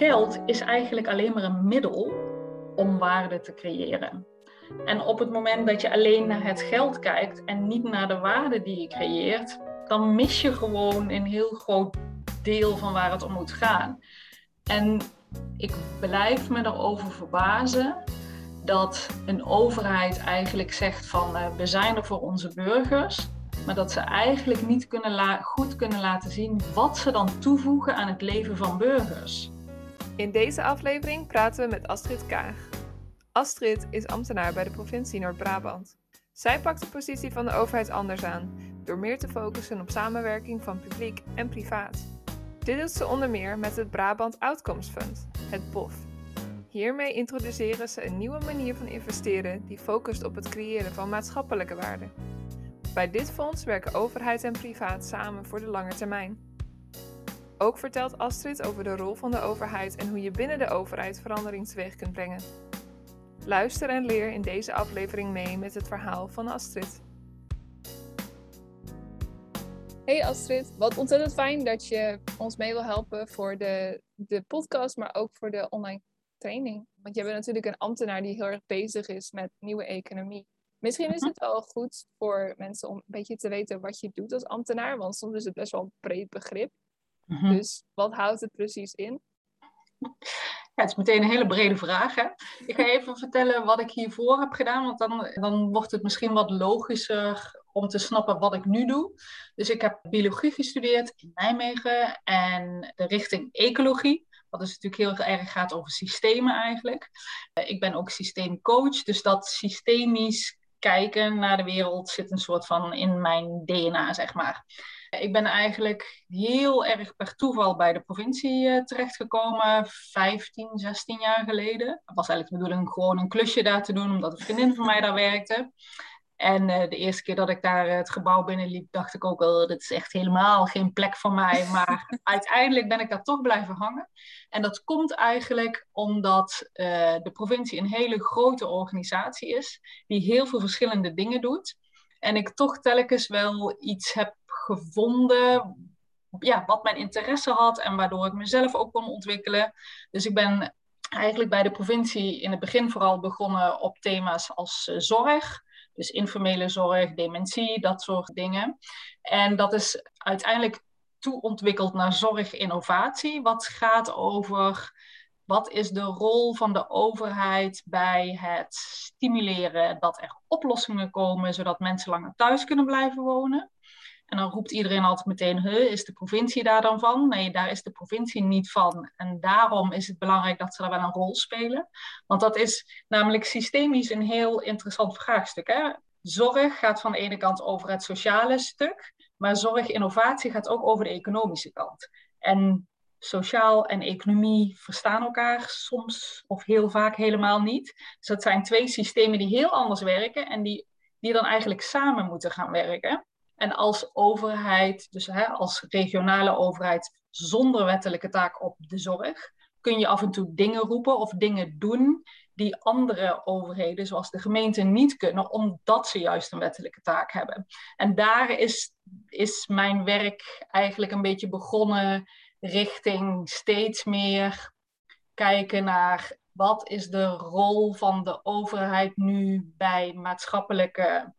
geld is eigenlijk alleen maar een middel om waarde te creëren. En op het moment dat je alleen naar het geld kijkt en niet naar de waarde die je creëert, dan mis je gewoon een heel groot deel van waar het om moet gaan. En ik blijf me erover verbazen dat een overheid eigenlijk zegt van uh, we zijn er voor onze burgers, maar dat ze eigenlijk niet kunnen goed kunnen laten zien wat ze dan toevoegen aan het leven van burgers. In deze aflevering praten we met Astrid Kaag. Astrid is ambtenaar bij de provincie Noord-Brabant. Zij pakt de positie van de overheid anders aan, door meer te focussen op samenwerking van publiek en privaat. Dit doet ze onder meer met het Brabant Outcomes Fund, het BOF. Hiermee introduceren ze een nieuwe manier van investeren die focust op het creëren van maatschappelijke waarde. Bij dit fonds werken overheid en privaat samen voor de lange termijn. Ook vertelt Astrid over de rol van de overheid en hoe je binnen de overheid verandering teweeg kunt brengen. Luister en leer in deze aflevering mee met het verhaal van Astrid. Hey Astrid, wat ontzettend fijn dat je ons mee wil helpen voor de, de podcast, maar ook voor de online training. Want je bent natuurlijk een ambtenaar die heel erg bezig is met nieuwe economie. Misschien is mhm. het wel goed voor mensen om een beetje te weten wat je doet als ambtenaar, want soms is het best wel een breed begrip. Mhm. Dus wat houdt het precies in? Ja, het is meteen een hele brede vraag. Hè? Ik ga even vertellen wat ik hiervoor heb gedaan, want dan, dan wordt het misschien wat logischer om te snappen wat ik nu doe. Dus ik heb biologie gestudeerd in Nijmegen en de richting ecologie. Wat dus natuurlijk heel erg gaat over systemen eigenlijk. Ik ben ook systeemcoach, dus dat systemisch kijken naar de wereld zit een soort van in mijn DNA, zeg maar. Ik ben eigenlijk heel erg per toeval bij de provincie uh, terechtgekomen, 15, 16 jaar geleden. Het was eigenlijk de bedoeling gewoon een klusje daar te doen, omdat een vriendin van mij daar werkte. En uh, de eerste keer dat ik daar uh, het gebouw binnenliep, dacht ik ook wel, dit is echt helemaal geen plek voor mij. Maar uiteindelijk ben ik daar toch blijven hangen. En dat komt eigenlijk omdat uh, de provincie een hele grote organisatie is, die heel veel verschillende dingen doet. En ik toch telkens wel iets heb gevonden ja, wat mijn interesse had en waardoor ik mezelf ook kon ontwikkelen. Dus ik ben eigenlijk bij de provincie in het begin vooral begonnen op thema's als uh, zorg. Dus informele zorg, dementie, dat soort dingen. En dat is uiteindelijk toeontwikkeld naar zorginnovatie, wat gaat over wat is de rol van de overheid bij het stimuleren dat er oplossingen komen, zodat mensen langer thuis kunnen blijven wonen. En dan roept iedereen altijd meteen, is de provincie daar dan van? Nee, daar is de provincie niet van. En daarom is het belangrijk dat ze daar wel een rol spelen. Want dat is namelijk systemisch een heel interessant vraagstuk. Hè? Zorg gaat van de ene kant over het sociale stuk, maar zorginnovatie gaat ook over de economische kant. En sociaal en economie verstaan elkaar soms of heel vaak helemaal niet. Dus dat zijn twee systemen die heel anders werken en die, die dan eigenlijk samen moeten gaan werken. En als overheid, dus hè, als regionale overheid zonder wettelijke taak op de zorg, kun je af en toe dingen roepen of dingen doen die andere overheden, zoals de gemeente, niet kunnen, omdat ze juist een wettelijke taak hebben. En daar is, is mijn werk eigenlijk een beetje begonnen richting steeds meer kijken naar wat is de rol van de overheid nu bij maatschappelijke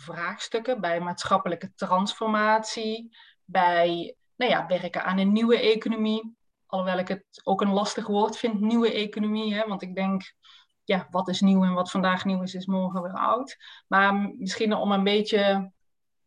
vraagstukken, bij maatschappelijke transformatie, bij nou ja, werken aan een nieuwe economie. Alhoewel ik het ook een lastig woord vind, nieuwe economie. Hè? Want ik denk, ja, wat is nieuw en wat vandaag nieuw is, is morgen weer oud. Maar misschien om een beetje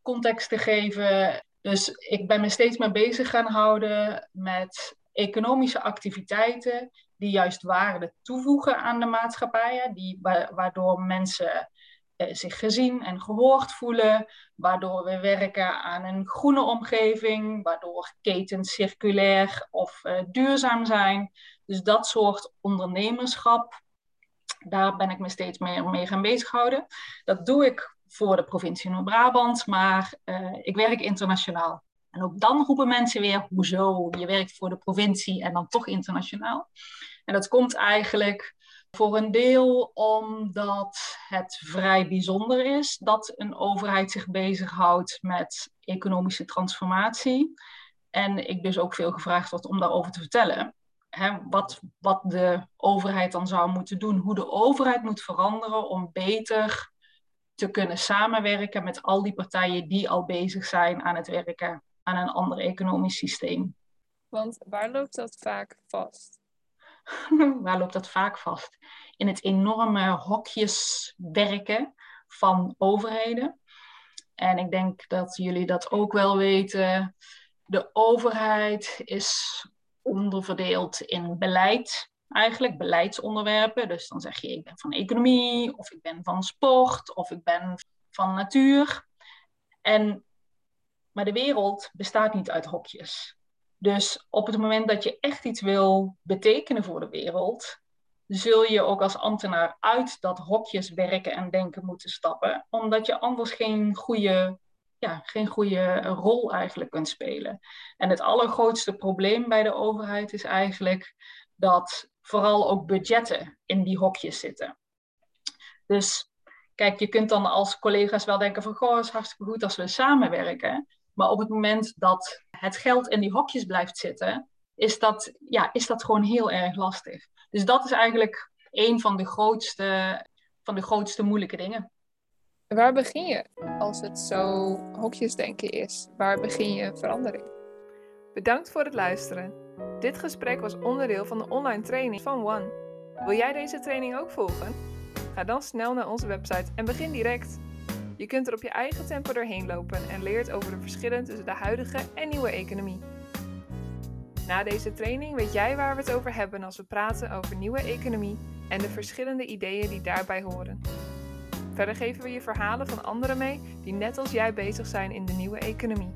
context te geven. Dus ik ben me steeds meer bezig gaan houden met economische activiteiten die juist waarde toevoegen aan de maatschappij. Die, waardoor mensen zich gezien en gehoord voelen, waardoor we werken aan een groene omgeving, waardoor ketens circulair of uh, duurzaam zijn. Dus dat soort ondernemerschap, daar ben ik me steeds meer mee gaan bezighouden. Dat doe ik voor de provincie Noord-Brabant, maar uh, ik werk internationaal. En ook dan roepen mensen weer, hoezo, je werkt voor de provincie en dan toch internationaal. En dat komt eigenlijk voor een deel omdat het vrij bijzonder is dat een overheid zich bezighoudt met economische transformatie. En ik dus ook veel gevraagd word om daarover te vertellen. wat, wat de overheid dan zou moeten doen, hoe de overheid moet veranderen om beter te kunnen samenwerken met al die partijen die al bezig zijn aan het werken aan een ander economisch systeem. Want waar loopt dat vaak vast? waar loopt dat vaak vast? In het enorme hokjeswerken van overheden. En ik denk dat jullie dat ook wel weten. De overheid is onderverdeeld in beleid, eigenlijk beleidsonderwerpen. Dus dan zeg je, ik ben van economie, of ik ben van sport, of ik ben van natuur. En, maar de wereld bestaat niet uit hokjes. Dus op het moment dat je echt iets wil betekenen voor de wereld, zul je ook als ambtenaar uit dat hokjes werken en denken moeten stappen, omdat je anders geen goede, ja, geen goede rol eigenlijk kunt spelen. En het allergrootste probleem bij de overheid is eigenlijk dat vooral ook budgetten in die hokjes zitten. Dus kijk, je kunt dan als collega's wel denken van, goh, het is hartstikke goed als we samenwerken. Maar op het moment dat het geld in die hokjes blijft zitten, is dat, ja, is dat gewoon heel erg lastig. Dus dat is eigenlijk een van de grootste, van de grootste moeilijke dingen. Waar begin je als het zo hokjesdenken is? Waar begin je verandering? Bedankt voor het luisteren. Dit gesprek was onderdeel van de online training van One. Wil jij deze training ook volgen? Ga dan snel naar onze website en begin direct. Je kunt er op je eigen tempo doorheen lopen en leert over de verschillen tussen de huidige en nieuwe economie. Na deze training weet jij waar we het over hebben als we praten over nieuwe economie en de verschillende ideeën die daarbij horen. Verder geven we je verhalen van anderen mee die net als jij bezig zijn in de nieuwe economie.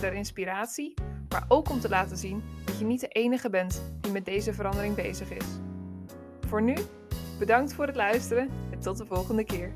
Ter inspiratie, maar ook om te laten zien dat je niet de enige bent die met deze verandering bezig is. Voor nu, bedankt voor het luisteren en tot de volgende keer.